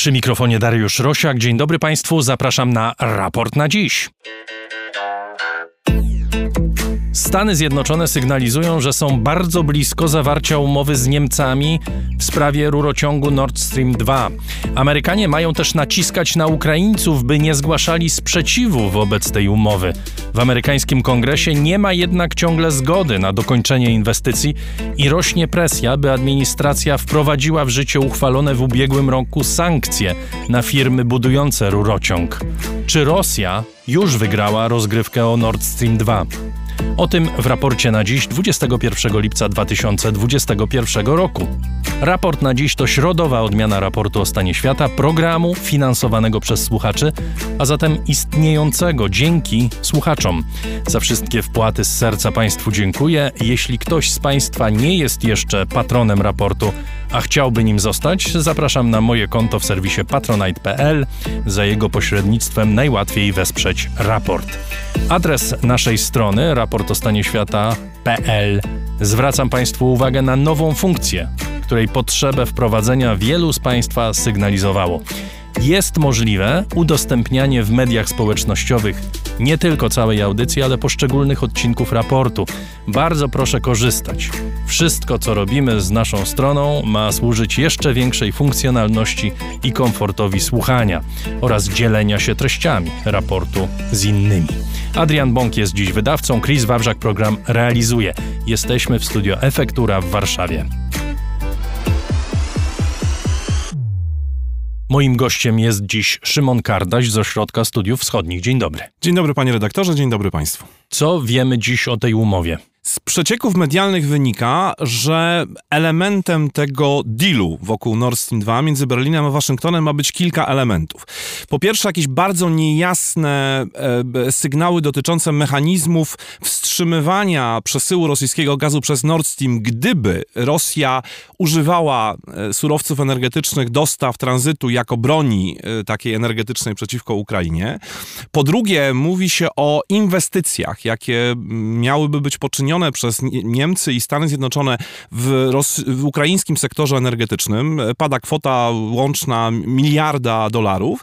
Przy mikrofonie Dariusz Rosiak. Dzień dobry Państwu, zapraszam na raport na dziś. Stany Zjednoczone sygnalizują, że są bardzo blisko zawarcia umowy z Niemcami w sprawie rurociągu Nord Stream 2. Amerykanie mają też naciskać na Ukraińców, by nie zgłaszali sprzeciwu wobec tej umowy. W amerykańskim kongresie nie ma jednak ciągle zgody na dokończenie inwestycji i rośnie presja, by administracja wprowadziła w życie uchwalone w ubiegłym roku sankcje na firmy budujące rurociąg. Czy Rosja już wygrała rozgrywkę o Nord Stream 2? O tym w raporcie na dziś 21 lipca 2021 roku. Raport na dziś to środowa odmiana raportu o stanie świata, programu finansowanego przez słuchaczy, a zatem istniejącego dzięki słuchaczom. Za wszystkie wpłaty z serca Państwu dziękuję. Jeśli ktoś z Państwa nie jest jeszcze patronem raportu, a chciałby nim zostać, zapraszam na moje konto w serwisie patronite.pl. Za jego pośrednictwem najłatwiej wesprzeć raport. Adres naszej strony raportostanie-świata.pl. Zwracam Państwu uwagę na nową funkcję, której potrzebę wprowadzenia wielu z Państwa sygnalizowało. Jest możliwe udostępnianie w mediach społecznościowych nie tylko całej audycji, ale poszczególnych odcinków raportu. Bardzo proszę korzystać. Wszystko, co robimy z naszą stroną, ma służyć jeszcze większej funkcjonalności i komfortowi słuchania oraz dzielenia się treściami raportu z innymi. Adrian Bąk jest dziś wydawcą, Chris Wawrzak program realizuje. Jesteśmy w studio Efektura w Warszawie. Moim gościem jest dziś Szymon Kardaś z Ośrodka Studiów Wschodnich. Dzień dobry. Dzień dobry panie redaktorze, dzień dobry państwu. Co wiemy dziś o tej umowie? Z przecieków medialnych wynika, że elementem tego dealu wokół Nord Stream 2 między Berlinem a Waszyngtonem ma być kilka elementów. Po pierwsze, jakieś bardzo niejasne e, sygnały dotyczące mechanizmów wstrzymywania przesyłu rosyjskiego gazu przez Nord Stream, gdyby Rosja używała e, surowców energetycznych, dostaw, tranzytu jako broni e, takiej energetycznej przeciwko Ukrainie. Po drugie, mówi się o inwestycjach, jakie miałyby być poczynione przez Niemcy i Stany Zjednoczone w, w ukraińskim sektorze energetycznym. Pada kwota łączna miliarda dolarów.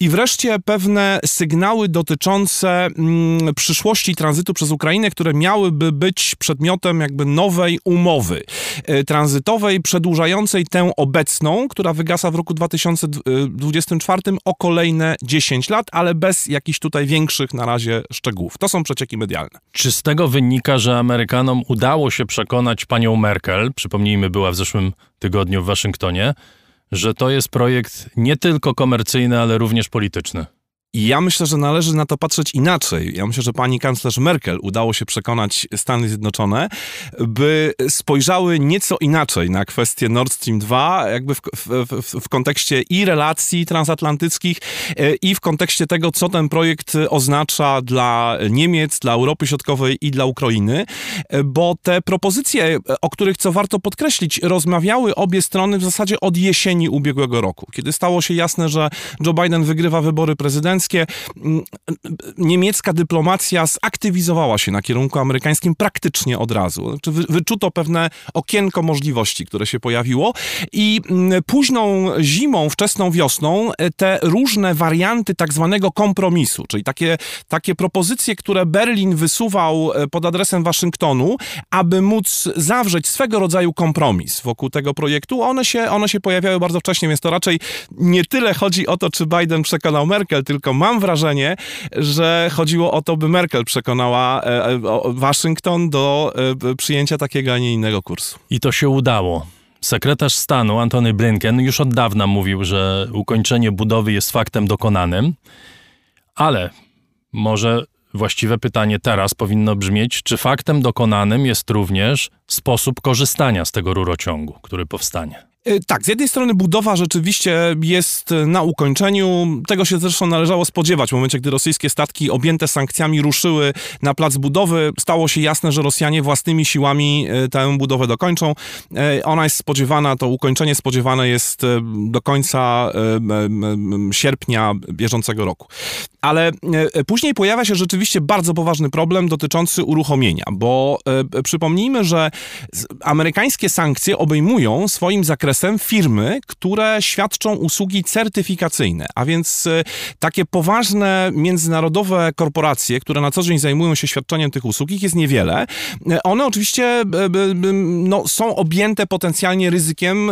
I wreszcie pewne sygnały dotyczące mm, przyszłości tranzytu przez Ukrainę, które miałyby być przedmiotem jakby nowej umowy e, tranzytowej, przedłużającej tę obecną, która wygasa w roku 2024 o kolejne 10 lat, ale bez jakichś tutaj większych na razie szczegółów. To są przecieki medialne. Czy z tego wynika, że Amerykanom udało się przekonać panią Merkel, przypomnijmy, była w zeszłym tygodniu w Waszyngtonie, że to jest projekt nie tylko komercyjny, ale również polityczny. I ja myślę, że należy na to patrzeć inaczej. Ja myślę, że pani kanclerz Merkel udało się przekonać Stany Zjednoczone, by spojrzały nieco inaczej na kwestię Nord Stream 2, jakby w, w, w, kontekście i relacji transatlantyckich, e, i w kontekście tego, co ten projekt oznacza dla Niemiec, dla Europy Środkowej i dla Ukrainy, e, bo te propozycje, o których co warto podkreślić, rozmawiały obie strony w zasadzie od jesieni ubiegłego roku, kiedy stało się jasne, że Joe Biden wygrywa wybory prezydenckie Mm, niemiecka dyplomacja zaktywizowała się na kierunku amerykańskim praktycznie od razu. Znaczy wyczuto pewne okienko możliwości, które się pojawiło i mm, późną zimą, wczesną wiosną e, te różne warianty tak zwanego kompromisu, czyli takie, takie propozycje, które Berlin wysuwał e, pod adresem Waszyngtonu, aby móc zawrzeć swego rodzaju kompromis wokół tego projektu, one się, one się pojawiały bardzo wcześnie, więc to raczej nie tyle chodzi o to, czy Biden przekonał Merkel, tylko mam wrażenie, że chodziło o to, by Merkel przekonała e, e, Waszyngton do e, przyjęcia takiego, a nie innego kursu. I to się udało. Sekretarz stanu Antony Blinken już od dawna mówił, że ukończenie budowy jest faktem dokonanym, ale może właściwe pytanie teraz powinno brzmieć, czy faktem dokonanym jest również sposób korzystania z tego rurociągu, który powstanie. E, tak, z jednej strony budowa rzeczywiście jest na ukończeniu. Tego się zresztą należało spodziewać. W momencie, gdy rosyjskie statki objęte sankcjami ruszyły na plac budowy, stało się jasne, że Rosjanie własnymi siłami e, tę budowę dokończą. Ona jest spodziewana, to ukończenie spodziewane jest do końca sierpnia bieżącego roku. Ale później pojawia się rzeczywiście bardzo poważny problem dotyczący uruchomienia, bo przypomnijmy, że amerykańskie sankcje obejmują swoim zakresem firmy, które świadczą usługi certyfikacyjne, a więc takie poważne międzynarodowe korporacje, które na co dzień zajmują się świadczeniem tych usług, ich jest niewiele. One oczywiście no, są objęte potencjalnie ryzykiem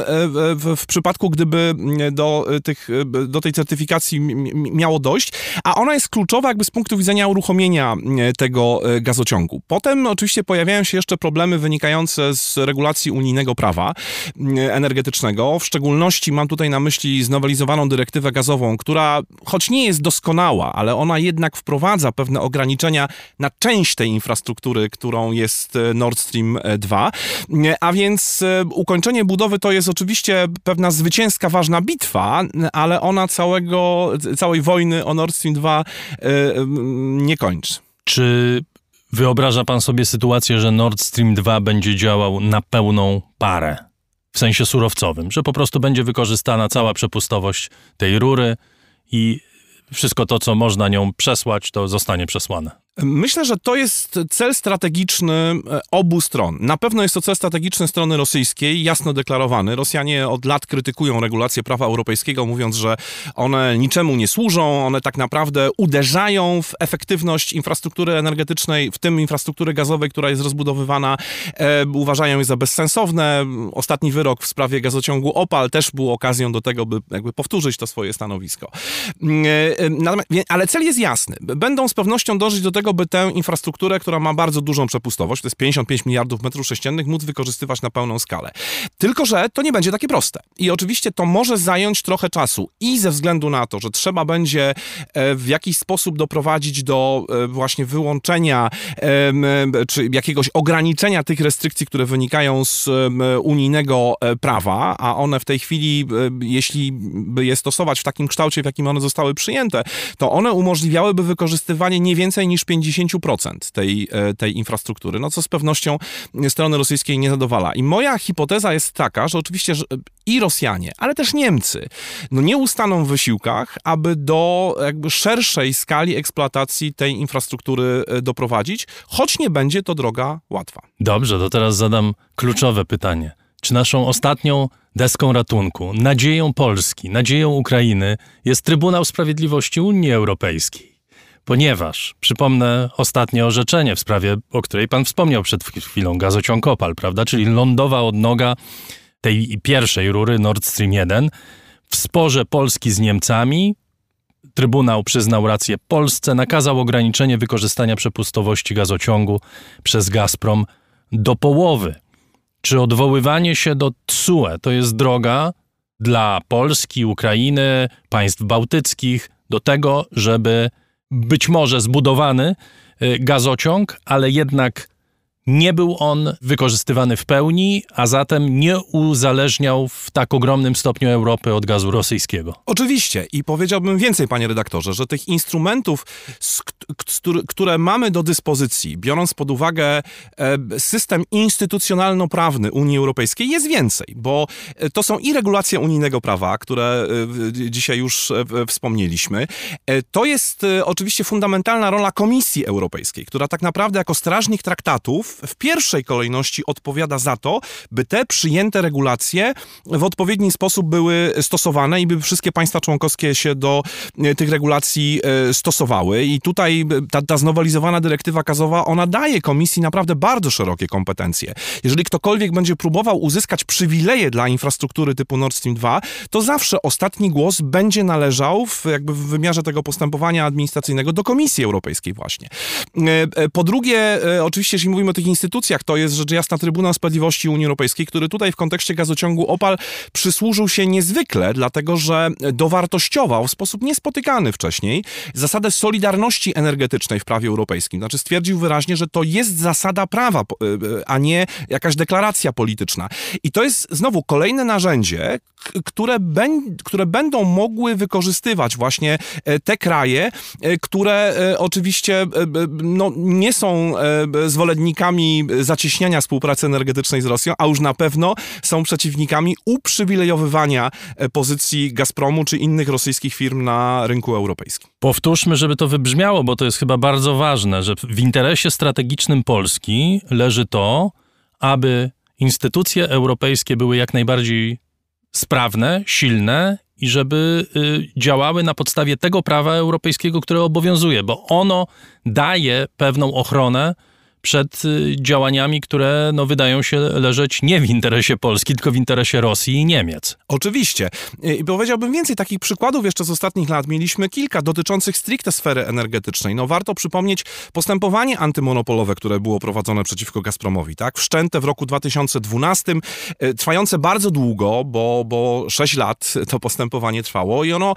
w, w przypadku, gdyby do, tych, do tej certyfikacji miało dojść, a ona jest kluczowa jakby z punktu widzenia uruchomienia tego gazociągu. Potem oczywiście pojawiają się jeszcze problemy wynikające z regulacji unijnego prawa energetycznego. W szczególności mam tutaj na myśli znowelizowaną dyrektywę gazową, która choć nie jest doskonała, ale ona jednak wprowadza pewne ograniczenia na część tej infrastruktury, którą jest Nord Stream 2. A więc ukończenie budowy to jest oczywiście pewna zwycięska, ważna bitwa, ale ona całego, całej wojny o Nord Stream 2 nie kończy. Czy wyobraża pan sobie sytuację, że Nord Stream 2 będzie działał na pełną parę? W sensie surowcowym, że po prostu będzie wykorzystana cała przepustowość tej rury i wszystko to, co można nią przesłać, to zostanie przesłane. Myślę, że to jest cel strategiczny e, obu stron. Na pewno jest to cel strategiczny strony rosyjskiej, jasno deklarowany. Rosjanie od lat krytykują regulacje prawa europejskiego, mówiąc, że one niczemu nie służą, one tak naprawdę uderzają w efektywność infrastruktury energetycznej, w tym infrastruktury gazowej, która jest rozbudowywana. E, uważają je za bezsensowne. Ostatni wyrok w sprawie gazociągu Opal też był okazją do tego, by jakby powtórzyć to swoje stanowisko. E, e, ale cel jest jasny. Będą z pewnością dążyć do tego, tego, by tę infrastrukturę, która ma bardzo dużą przepustowość, to jest 55 miliardów metrów sześciennych, móc wykorzystywać na pełną skalę. Tylko, że to nie będzie takie proste. I oczywiście to może zająć trochę czasu i ze względu na to, że trzeba będzie e, w jakiś sposób doprowadzić do e, właśnie wyłączenia czy jakiegoś ograniczenia tych restrykcji, które wynikają z unijnego e, prawa, a one w tej chwili, jeśli by je stosować w takim kształcie, w jakim one zostały przyjęte, to one umożliwiałyby wykorzystywanie nie więcej niż 50% tej, e, tej infrastruktury, no co z pewnością strony rosyjskiej nie zadowala. I moja hipoteza jest taka, że oczywiście że i Rosjanie, ale też Niemcy, no nie ustaną w wysiłkach, aby do jakby szerszej skali eksploatacji tej infrastruktury e, doprowadzić, choć nie będzie to droga łatwa. Dobrze, to teraz zadam kluczowe pytanie. Czy naszą ostatnią deską ratunku, nadzieją Polski, nadzieją Ukrainy jest Trybunał Sprawiedliwości Unii Europejskiej? Ponieważ, przypomnę ostatnie orzeczenie w sprawie, o której pan wspomniał przed chwilą, gazociąg Opal, prawda, czyli lądowa odnoga tej pierwszej rury Nord Stream 1 w sporze Polski z Niemcami. Trybunał przyznał rację Polsce, nakazał ograniczenie wykorzystania przepustowości gazociągu przez Gazprom do połowy. Czy odwoływanie się do TSUE to jest droga dla Polski, Ukrainy, państw bałtyckich do tego, żeby być może zbudowany y, gazociąg, ale jednak nie był on wykorzystywany w pełni, a zatem nie uzależniał w tak ogromnym stopniu Europy od gazu rosyjskiego. Oczywiście i powiedziałbym więcej, panie redaktorze, że tych instrumentów, które mamy do dyspozycji, biorąc pod uwagę e, system instytucjonalno-prawny Unii Europejskiej, jest więcej, bo e, to są i regulacje unijnego prawa, które e, dzisiaj już wspomnieliśmy. To jest oczywiście fundamentalna rola Komisji Europejskiej, która tak naprawdę jako strażnik traktatów w pierwszej kolejności odpowiada za to, by te przyjęte regulacje w odpowiedni sposób były stosowane i by wszystkie państwa członkowskie się do e, tych regulacji e, stosowały. I tutaj e, ta, ta znowelizowana dyrektywa gazowa, ona daje komisji naprawdę bardzo szerokie kompetencje. Jeżeli ktokolwiek będzie próbował uzyskać przywileje dla infrastruktury typu Nord Stream 2, to zawsze ostatni głos będzie należał w, jakby w wymiarze tego postępowania administracyjnego do Komisji Europejskiej właśnie. Po drugie, oczywiście, jeśli mówimy o tych tych instytucjach to jest rzecz jasna Trybunał Sprawiedliwości Unii Europejskiej, który tutaj w kontekście gazociągu Opal przysłużył się niezwykle, dlatego że dowartościował w sposób niespotykany wcześniej zasadę solidarności energetycznej w prawie europejskim. Znaczy stwierdził wyraźnie, że to jest zasada prawa, e, a nie jakaś deklaracja polityczna. I to jest znowu kolejne narzędzie, które, które będą mogły wykorzystywać właśnie e, te kraje, e, które oczywiście no, nie są zwolennikami przeciwnikami zacieśniania współpracy energetycznej z Rosją, a już na pewno są przeciwnikami uprzywilejowywania e, pozycji Gazpromu czy innych rosyjskich firm na rynku europejskim. Powtórzmy, żeby to wybrzmiało, bo to jest chyba bardzo ważne, że w interesie strategicznym Polski leży to, aby instytucje europejskie były jak najbardziej sprawne, silne i żeby y, działały na podstawie tego prawa europejskiego, które obowiązuje, bo ono daje pewną ochronę przed y, działaniami, które no, wydają się leżeć nie w interesie Polski, tylko w interesie Rosji i Niemiec. Oczywiście. I powiedziałbym więcej takich przykładów jeszcze z ostatnich lat. Mieliśmy kilka dotyczących stricte sfery energetycznej. No warto przypomnieć postępowanie antymonopolowe, które było prowadzone przeciwko Gazpromowi, tak? Wszczęte w roku 2012, e, trwające bardzo długo, bo, bo 6 lat to postępowanie trwało i ono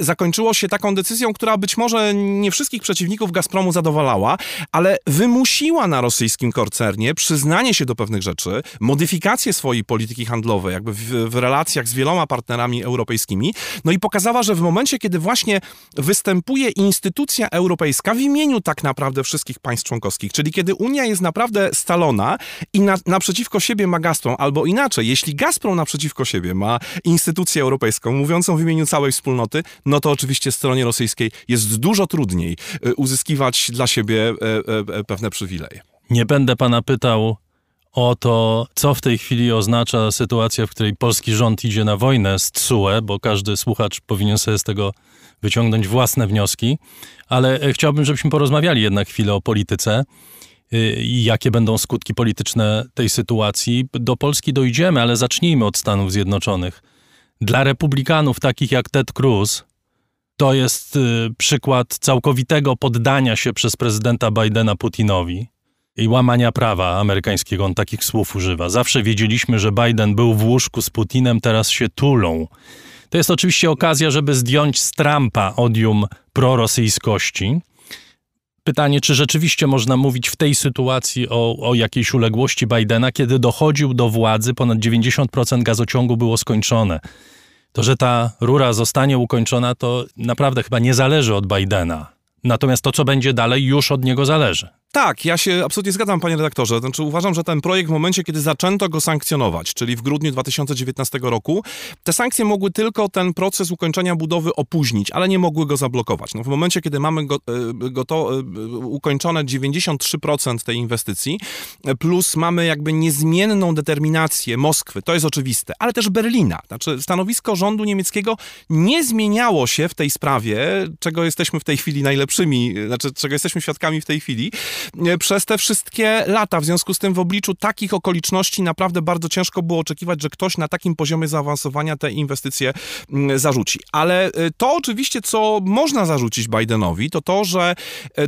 zakończyło się taką decyzją, która być może nie wszystkich przeciwników Gazpromu zadowalała, ale wymusiła na rosyjskim koncernie przyznanie się do pewnych rzeczy, modyfikację swojej polityki handlowej, jakby w, w, relacjach z wieloma partnerami europejskimi, no i pokazała, że w momencie, kiedy właśnie występuje instytucja europejska w imieniu tak naprawdę wszystkich państw członkowskich, czyli kiedy Unia jest naprawdę stalona i na, naprzeciwko siebie ma Gazprom, albo inaczej, jeśli Gazprom naprzeciwko siebie ma instytucję europejską mówiącą w imieniu całej wspólnoty, no to oczywiście stronie rosyjskiej jest dużo trudniej y, uzyskiwać dla siebie e, e, pewne przywileje. Nie będę pana pytał o to, co w tej chwili oznacza sytuacja, w której polski rząd idzie na wojnę z TSUE, bo każdy słuchacz powinien sobie z tego wyciągnąć własne wnioski, ale e, chciałbym, żebyśmy porozmawiali jednak chwilę o polityce y, i jakie będą skutki polityczne tej sytuacji. Do Polski dojdziemy, ale zacznijmy od Stanów Zjednoczonych. Dla republikanów takich jak Ted Cruz, to jest y, przykład całkowitego poddania się przez prezydenta Bidena Putinowi i łamania prawa amerykańskiego. On takich słów używa. Zawsze wiedzieliśmy, że Biden był w łóżku z Putinem, teraz się tulą. To jest oczywiście okazja, żeby zdjąć z Trumpa odium prorosyjskości. Pytanie, czy rzeczywiście można mówić w tej sytuacji o, o jakiejś uległości Bidena, kiedy dochodził do władzy, ponad 90% gazociągu było skończone. To, że ta rura zostanie ukończona, to naprawdę chyba nie zależy od Bidena. Natomiast to, co będzie dalej, już od niego zależy. Tak, ja się absolutnie zgadzam, panie redaktorze. Znaczy, uważam, że ten projekt w momencie, kiedy zaczęto go sankcjonować, czyli w grudniu 2019 roku, te sankcje mogły tylko ten proces ukończenia budowy opóźnić, ale nie mogły go zablokować. No, w momencie, kiedy mamy go, e, go to e, ukończone 93% tej inwestycji, plus mamy jakby niezmienną determinację Moskwy, to jest oczywiste, ale też Berlina. Znaczy, stanowisko rządu niemieckiego nie zmieniało się w tej sprawie, czego jesteśmy w tej chwili najlepszymi, znaczy, czego jesteśmy świadkami w tej chwili. E, przez te wszystkie lata. W związku z tym w obliczu takich okoliczności naprawdę bardzo ciężko było oczekiwać, że ktoś na takim poziomie zaawansowania te inwestycje mm, zarzuci. Ale e, to oczywiście, co można zarzucić Bidenowi, to to, że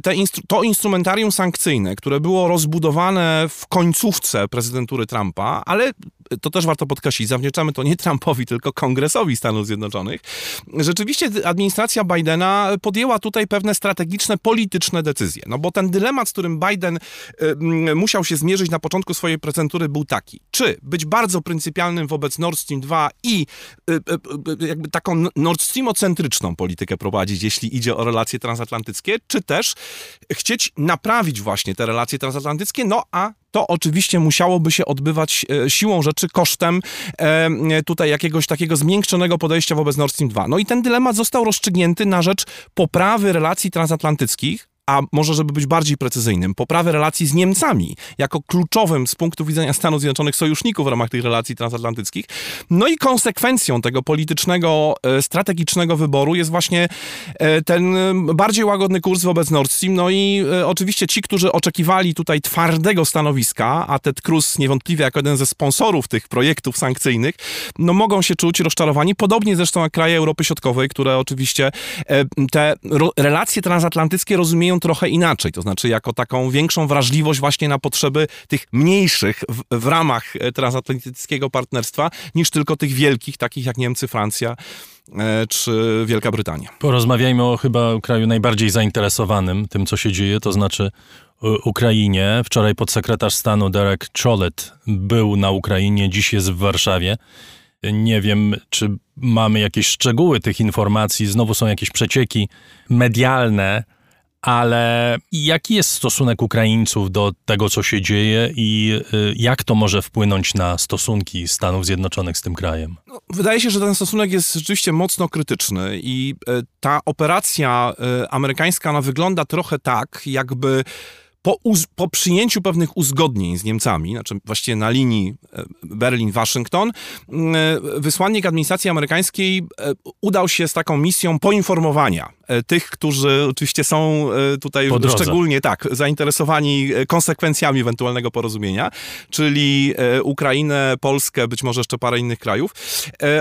e, instru to instrumentarium sankcyjne, które było rozbudowane w końcówce prezydentury Trumpa, ale to też warto podkreślić, zawdzięczamy to nie Trumpowi, tylko Kongresowi Stanów Zjednoczonych. Rzeczywiście administracja Bidena podjęła tutaj pewne strategiczne, polityczne decyzje. No bo ten dylemat, z którym Biden musiał się zmierzyć na początku swojej prezentury był taki. Czy być bardzo pryncypialnym wobec Nord Stream 2 i jakby taką Nord Streamocentryczną politykę prowadzić, jeśli idzie o relacje transatlantyckie, czy też chcieć naprawić właśnie te relacje transatlantyckie, no a to oczywiście musiałoby się odbywać e, siłą rzeczy kosztem e, tutaj jakiegoś takiego zmiękczonego podejścia wobec Nord Stream 2. No i ten dylemat został rozstrzygnięty na rzecz poprawy relacji transatlantyckich, a może żeby być bardziej precyzyjnym, poprawy relacji z Niemcami, jako kluczowym z punktu widzenia Stanów Zjednoczonych sojuszników w ramach tych relacji transatlantyckich. No i konsekwencją tego politycznego, e, strategicznego wyboru jest właśnie e, ten e, bardziej łagodny kurs wobec Nord Stream. No i oczywiście ci, którzy oczekiwali tutaj twardego stanowiska, a Ted Cruz niewątpliwie jako jeden ze sponsorów tych projektów sankcyjnych, no mogą się czuć rozczarowani, podobnie zresztą jak kraje Europy Środkowej, które oczywiście te relacje transatlantyckie rozumieją trochę inaczej, to znaczy jako taką większą wrażliwość właśnie na potrzeby tych mniejszych w, w ramach e, transatlantyckiego partnerstwa, niż tylko tych wielkich, takich jak Niemcy, Francja e, czy Wielka Brytania. Porozmawiajmy o chyba kraju najbardziej zainteresowanym tym, co się dzieje, to znaczy Ukrainie. Wczoraj podsekretarz stanu Derek Chollet był na Ukrainie, dziś jest w Warszawie. Nie wiem, czy mamy jakieś szczegóły tych informacji. Znowu są jakieś przecieki medialne, ale jaki jest stosunek Ukraińców do tego, co się dzieje i y, jak to może wpłynąć na stosunki Stanów Zjednoczonych z tym krajem? No, wydaje się, że ten stosunek jest rzeczywiście mocno krytyczny i e, ta operacja e, amerykańska ona wygląda trochę tak, jakby po, po, przyjęciu pewnych uzgodnień z Niemcami, znaczy właściwie na linii e, Berlin-Waszyngton, wysłannik administracji amerykańskiej udał się z taką misją poinformowania E, tych, którzy oczywiście są e, tutaj szczególnie tak zainteresowani e, konsekwencjami ewentualnego porozumienia, czyli Ukrainę, Polskę, być może jeszcze parę innych krajów,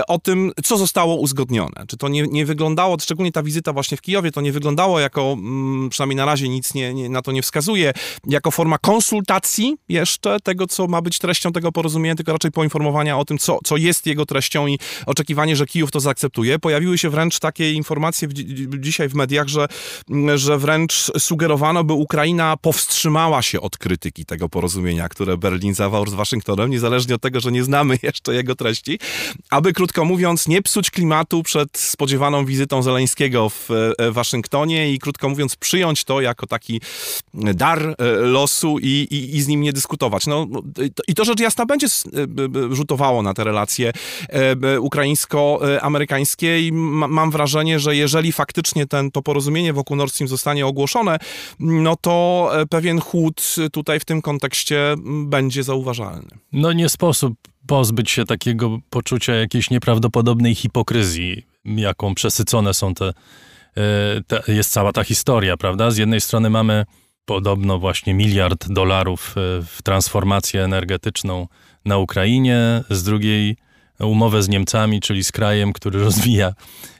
o tym, co zostało uzgodnione. Czy to nie, nie wyglądało, szczególnie ta wizyta właśnie w Kijowie, to nie wyglądało jako, mm, przynajmniej na razie nic nie, nie, na to nie wskazuje, jako forma konsultacji jeszcze tego, co ma być treścią tego porozumienia, tylko raczej poinformowania o tym, co, co jest jego treścią i oczekiwanie, że Kijów to zaakceptuje. Pojawiły się wręcz takie informacje w, dzisiaj w mediach, że, że wręcz sugerowano, by Ukraina powstrzymała się od krytyki tego porozumienia, które Berlin zawarł z Waszyngtonem, niezależnie od tego, że nie znamy jeszcze jego treści, aby krótko mówiąc nie psuć klimatu przed spodziewaną wizytą Zeleńskiego w e, Waszyngtonie i krótko mówiąc przyjąć to jako taki dar e, losu i, i, i z nim nie dyskutować. No, I to rzecz jasna będzie e, rzutowało na te relacje ukraińsko-amerykańskie i mam wrażenie, że jeżeli faktycznie ten, to porozumienie wokół Nord Stream zostanie ogłoszone, no to e, pewien chłód tutaj w tym kontekście będzie zauważalny. No nie sposób pozbyć się takiego poczucia jakiejś nieprawdopodobnej hipokryzji, jaką przesycone są te, e, te, jest cała ta historia, prawda? Z jednej strony mamy podobno właśnie miliard dolarów e, w transformację energetyczną na Ukrainie, z drugiej umowę z Niemcami, czyli z krajem, który rozwija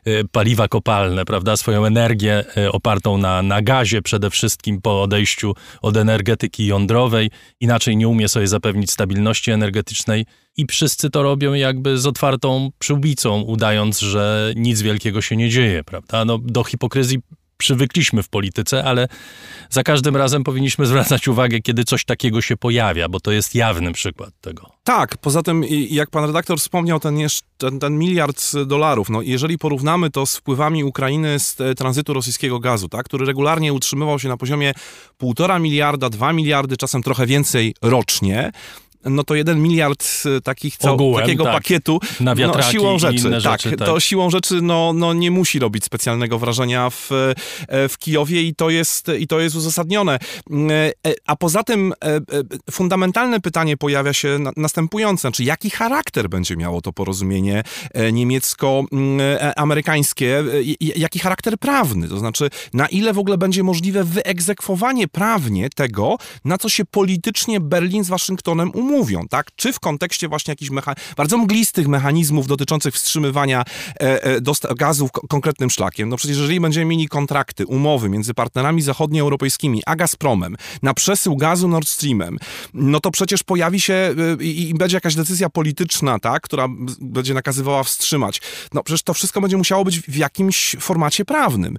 e, paliwa kopalne, prawda, swoją energię e, opartą na, na gazie przede wszystkim po odejściu od energetyki jądrowej, inaczej nie umie sobie zapewnić stabilności energetycznej i wszyscy to robią jakby z otwartą przyłbicą, udając, że nic wielkiego się nie dzieje, prawda. No, do hipokryzji przywykliśmy w polityce, ale za każdym razem powinniśmy zwracać uwagę, kiedy coś takiego się pojawia, bo to jest jawny przykład tego. Tak, poza tym, jak pan redaktor wspomniał, ten, ten, ten miliard dolarów, no jeżeli porównamy to z wpływami Ukrainy z e, tranzytu rosyjskiego gazu, tak, który regularnie utrzymywał się na poziomie 1,5 miliarda, 2 miliardy, czasem trochę więcej rocznie, no to jeden miliard y, takich cał, Ogółem, takiego tak. pakietu na no, siłą rzeczy, tak, rzeczy, tak, to siłą rzeczy no, no nie musi robić specjalnego wrażenia w, e, w Kijowie i to jest, i to jest uzasadnione. E, e, a poza tym fundamentalne pytanie pojawia się następujące, znaczy jaki charakter będzie miało to porozumienie niemiecko-amerykańskie, jaki charakter prawny, to znaczy na ile w ogóle będzie możliwe wyegzekwowanie prawnie tego, na co się politycznie Berlin z Waszyngtonem umówił mówią, tak? Czy w kontekście właśnie jakichś mecha bardzo mglistych mechanizmów dotyczących wstrzymywania e, e, gazu konkretnym szlakiem. No przecież jeżeli będziemy mieli kontrakty, umowy między partnerami zachodnioeuropejskimi a Gazpromem na przesył gazu Nord Streamem, no to przecież pojawi się e, i, i będzie jakaś decyzja polityczna, tak? Która będzie nakazywała wstrzymać. No przecież to wszystko będzie musiało być w jakimś formacie prawnym.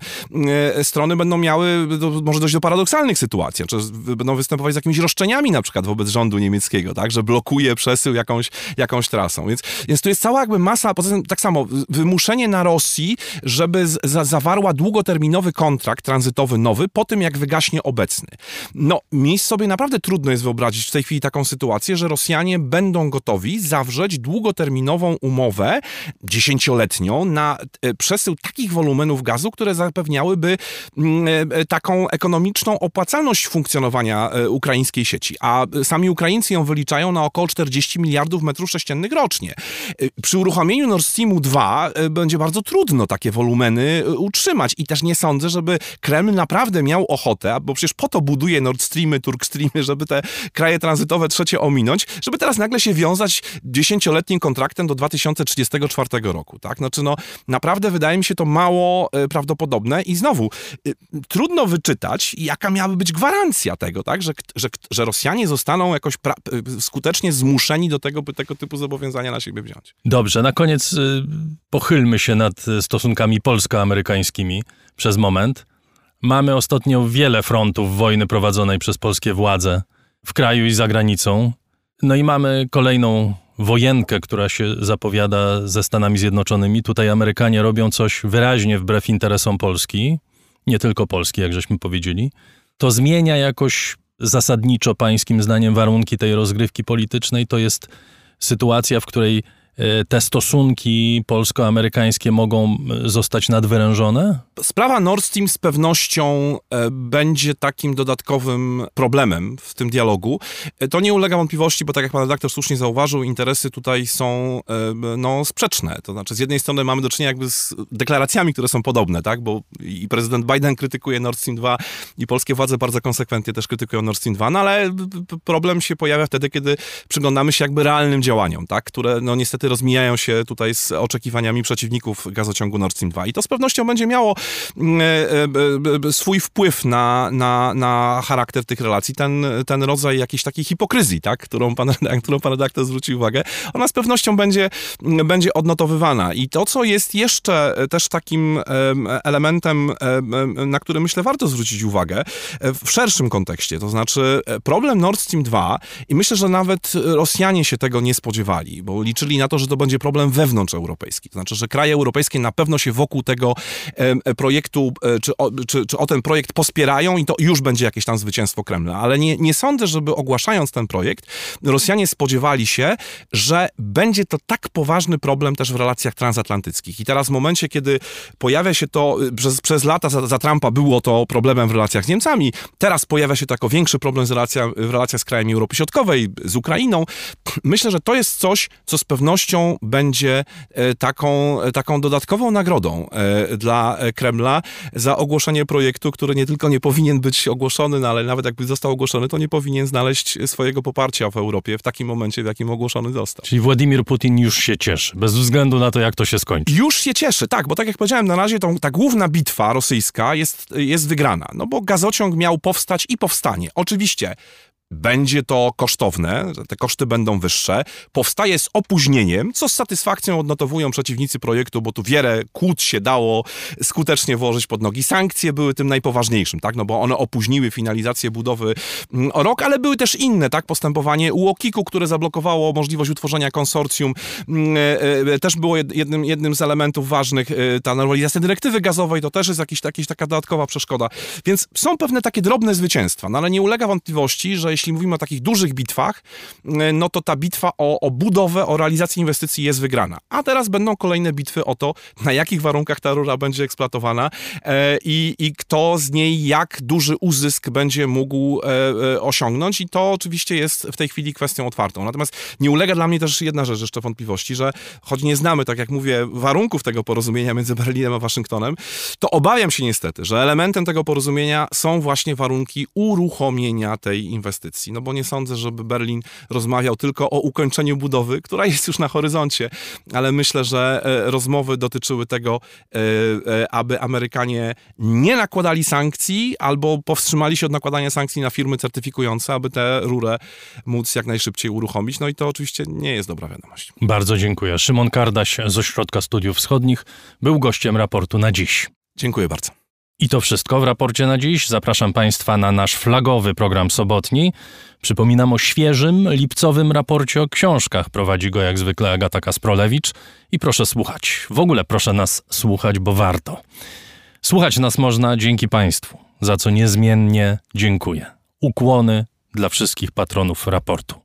E, strony będą miały, do, może dojść do paradoksalnych sytuacji, czy będą występować z jakimiś roszczeniami na przykład wobec rządu niemieckiego, tak? Tak, że blokuje przesył jakąś, jakąś trasą. Więc, więc tu jest cała jakby masa, poza tym tak samo, wymuszenie na Rosji, żeby z, za, zawarła długoterminowy kontrakt tranzytowy nowy po tym, jak wygaśnie obecny. No, mi sobie naprawdę trudno jest wyobrazić w tej chwili taką sytuację, że Rosjanie będą gotowi zawrzeć długoterminową umowę, dziesięcioletnią, na e, przesył takich wolumenów gazu, które zapewniałyby mm, e, e, taką ekonomiczną opłacalność funkcjonowania ukraińskiej sieci. A sami Ukraińcy ją wyliczają na około 40 miliardów metrów sześciennych rocznie. Y, przy uruchomieniu Nord Streamu 2 y, będzie bardzo trudno takie wolumeny y, utrzymać i też nie sądzę, żeby Kreml naprawdę miał ochotę, bo przecież po to buduje Nord Streamy, Turk Streamy, żeby te kraje tranzytowe trzecie ominąć, żeby teraz nagle się wiązać dziesięcioletnim kontraktem do 2034 roku, tak? Znaczy no, naprawdę wydaje mi się to mało prawdopodobne i znowu, trudno wyczytać, jaka miałaby być gwarancja tego, tak? Że, że, że Rosjanie zostaną jakoś skutecznie zmuszeni do tego, by tego typu zobowiązania na siebie wziąć. Dobrze, na koniec y, pochylmy się nad stosunkami polsko-amerykańskimi przez moment. Mamy ostatnio wiele frontów wojny prowadzonej przez polskie władze w kraju i za granicą. No i mamy kolejną wojenkę, która się zapowiada ze Stanami Zjednoczonymi. Tutaj Amerykanie robią coś wyraźnie wbrew interesom Polski nie tylko Polski, jak żeśmy powiedzieli, to zmienia jakoś zasadniczo pańskim zdaniem warunki tej rozgrywki politycznej. To jest sytuacja, w której te stosunki polsko-amerykańskie mogą e, zostać nadwyrężone? Sprawa Nord Stream z pewnością e, będzie takim dodatkowym problemem w tym dialogu. To nie ulega wątpliwości, bo tak jak pan redaktor słusznie zauważył, interesy tutaj są no, sprzeczne. To znaczy z jednej strony mamy do czynienia jakby z deklaracjami, które są podobne, tak? bo i prezydent Biden krytykuje Nord Stream 2 i polskie władze bardzo konsekwentnie też krytykują Nord Stream 2, no ale problem się pojawia wtedy, kiedy przyglądamy się jakby realnym działaniom, tak? które no niestety niestety rozmijają się tutaj z oczekiwaniami przeciwników gazociągu Nord Stream 2. I to z pewnością będzie miało mm, e, e, swój wpływ na, na, na charakter tych relacji. Ten, ten rodzaj jakiejś takiej hipokryzji, tak, którą pan, którą pan redaktor zwrócił uwagę, ona z pewnością będzie, będzie odnotowywana. I to, co jest jeszcze też takim elementem, na który myślę warto zwrócić uwagę e, w szerszym kontekście, to znaczy problem Nord Stream 2 i myślę, że nawet Rosjanie się tego nie spodziewali, bo liczyli na to, to, że to będzie problem wewnątrzeuropejski. To znaczy, że kraje europejskie na pewno się wokół tego e, projektu, e, czy, o, czy, czy o ten projekt pospierają i to już będzie jakieś tam zwycięstwo Kremla. Ale nie, nie sądzę, żeby ogłaszając ten projekt, Rosjanie spodziewali się, że będzie to tak poważny problem też w relacjach transatlantyckich. I teraz w momencie, kiedy pojawia się to, e, przez, przez lata za, za Trumpa było to problemem w relacjach z Niemcami, teraz pojawia się to jako większy problem z relacja, w relacjach z krajami Europy Środkowej, z Ukrainą. Myślę, że to jest coś, co z pewnością pewnością będzie e, taką, e, taką dodatkową nagrodą e, dla Kremla za ogłoszenie projektu, który nie tylko nie powinien być ogłoszony, no ale nawet jakby został ogłoszony, to nie powinien znaleźć swojego poparcia w Europie w takim momencie, w jakim ogłoszony został. Czyli Władimir Putin już się cieszy, bez względu na to, jak to się skończy. Już się cieszy, tak, bo tak jak powiedziałem, na razie tą, ta główna bitwa rosyjska jest, jest wygrana, no bo gazociąg miał powstać i powstanie. Oczywiście będzie to kosztowne, te koszty będą wyższe, powstaje z opóźnieniem, co z satysfakcją odnotowują przeciwnicy projektu, bo tu wiele kłód się dało skutecznie włożyć pod nogi. Sankcje były tym najpoważniejszym, tak, no bo one opóźniły finalizację budowy mm, o rok, ale były też inne, tak, postępowanie UOKiK-u, które zablokowało możliwość utworzenia konsorcjum, mm, e, e, też było jednym, jednym z elementów ważnych, e, ta normalizacja dyrektywy gazowej, to też jest jakiś, jakiś taka dodatkowa przeszkoda. Więc są pewne takie drobne zwycięstwa, no ale nie ulega wątpliwości, że jeśli mówimy o takich dużych bitwach, e, no to ta bitwa o, o budowę, o realizację inwestycji jest wygrana. A teraz będą kolejne bitwy o to, na jakich warunkach ta rura będzie eksploatowana e, i, i kto z niej jak duży uzysk będzie mógł e, osiągnąć i to oczywiście jest w tej chwili kwestią otwartą. Natomiast nie ulega dla mnie też jedna rzecz jeszcze wątpliwości, że choć nie znamy, tak jak mówię, warunków tego porozumienia między Berlinem a Waszyngtonem, to obawiam się niestety, że elementem tego porozumienia są właśnie warunki uruchomienia tej inwestycji inwestycji, no bo nie sądzę, żeby Berlin rozmawiał tylko o ukończeniu budowy, która jest już na horyzoncie, ale myślę, że e, rozmowy dotyczyły tego, e, e, aby Amerykanie nie nakładali sankcji albo powstrzymali się od nakładania sankcji na firmy certyfikujące, aby tę rurę móc jak najszybciej uruchomić. No i to oczywiście nie jest dobra wiadomość. Bardzo dziękuję. Szymon Kardaś z Ośrodka Studiów Wschodnich był gościem raportu na dziś. Dziękuję bardzo. I to wszystko w raporcie na dziś. Zapraszam Państwa na nasz flagowy program sobotni. Przypominam o świeżym, lipcowym raporcie o książkach. Prowadzi go jak zwykle Agata Kasprolewicz. I proszę słuchać. W ogóle proszę nas słuchać, bo warto. Słuchać nas można dzięki Państwu, za co niezmiennie dziękuję. Ukłony dla wszystkich patronów raportu.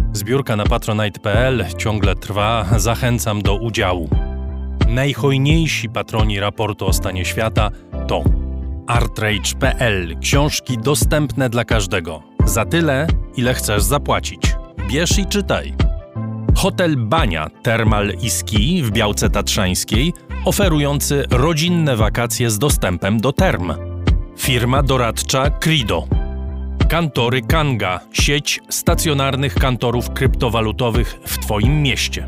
Zbiórka na patronite.pl ciągle trwa, zachęcam do udziału. Najhojniejsi patroni raportu o stanie świata to artrage.pl książki dostępne dla każdego. Za tyle, ile chcesz zapłacić. Bierz i czytaj. Hotel Bania Termal i Ski w Białce Tatrzańskiej, oferujący rodzinne wakacje z dostępem do term. Firma doradcza Crido Kantory Kanga, sieć stacjonarnych kantorów kryptowalutowych w Twoim mieście.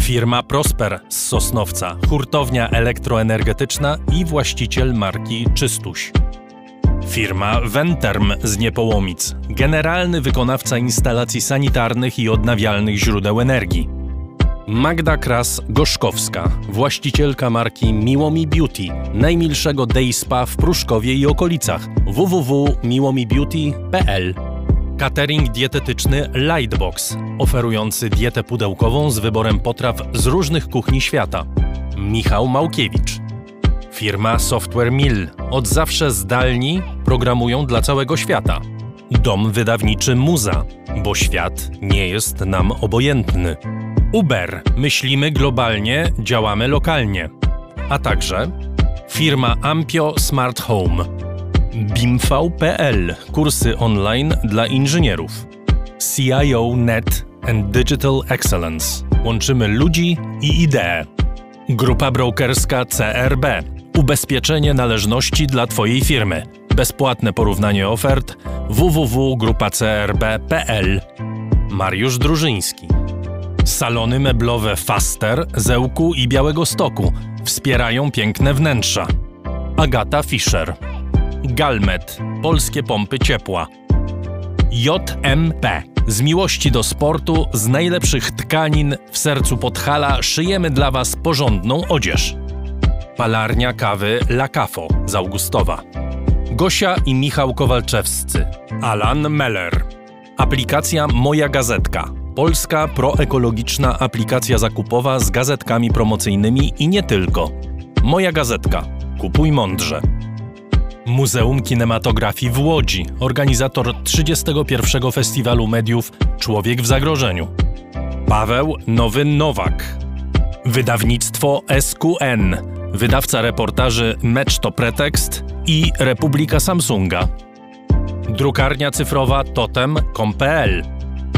Firma Prosper z Sosnowca, hurtownia elektroenergetyczna i właściciel marki Czystuś. Firma Venterm z Niepołomic, generalny wykonawca instalacji sanitarnych i odnawialnych źródeł energii. Magda Kras-Gorzkowska, właścicielka marki Miłomi Beauty, najmilszego day spa w Pruszkowie i okolicach www.miłomibeauty.pl Catering dietetyczny Lightbox, oferujący dietę pudełkową z wyborem potraw z różnych kuchni świata. Michał Małkiewicz. Firma Software Mill. Od zawsze zdalni programują dla całego świata. Dom wydawniczy Muza, bo świat nie jest nam obojętny. Uber. Myślimy globalnie, działamy lokalnie. A także firma Ampio Smart Home. BIMV.pl. Kursy online dla inżynierów. CIO Net and Digital Excellence. Łączymy ludzi i idee. Grupa brokerska CRB. Ubezpieczenie należności dla Twojej firmy. Bezpłatne porównanie ofert www.grupacrb.pl. Mariusz Drużyński. Salony meblowe Faster, Zełku i Białego Stoku wspierają piękne wnętrza. Agata Fischer. Galmet. Polskie pompy ciepła. JMP. Z miłości do sportu, z najlepszych tkanin w sercu Podhala szyjemy dla Was porządną odzież. Palarnia kawy La Cafo z Augustowa. Gosia i Michał Kowalczewscy. Alan Meller. Aplikacja Moja Gazetka. Polska proekologiczna aplikacja zakupowa z gazetkami promocyjnymi i nie tylko. Moja Gazetka. Kupuj mądrze. Muzeum Kinematografii w Łodzi, organizator 31. Festiwalu Mediów Człowiek w Zagrożeniu. Paweł Nowy Nowak. Wydawnictwo SQN, wydawca reportaży Mecz to Pretekst i Republika Samsunga. Drukarnia cyfrowa totem.com.pl.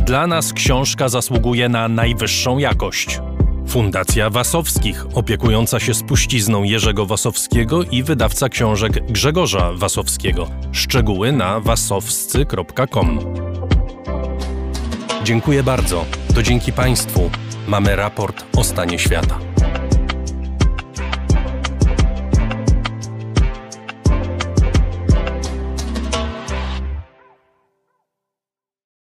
Dla nas książka zasługuje na najwyższą jakość. Fundacja Wasowskich, opiekująca się spuścizną Jerzego Wasowskiego i wydawca książek Grzegorza Wasowskiego. Szczegóły na wasowscy.com. Dziękuję bardzo. To dzięki Państwu mamy raport o stanie świata.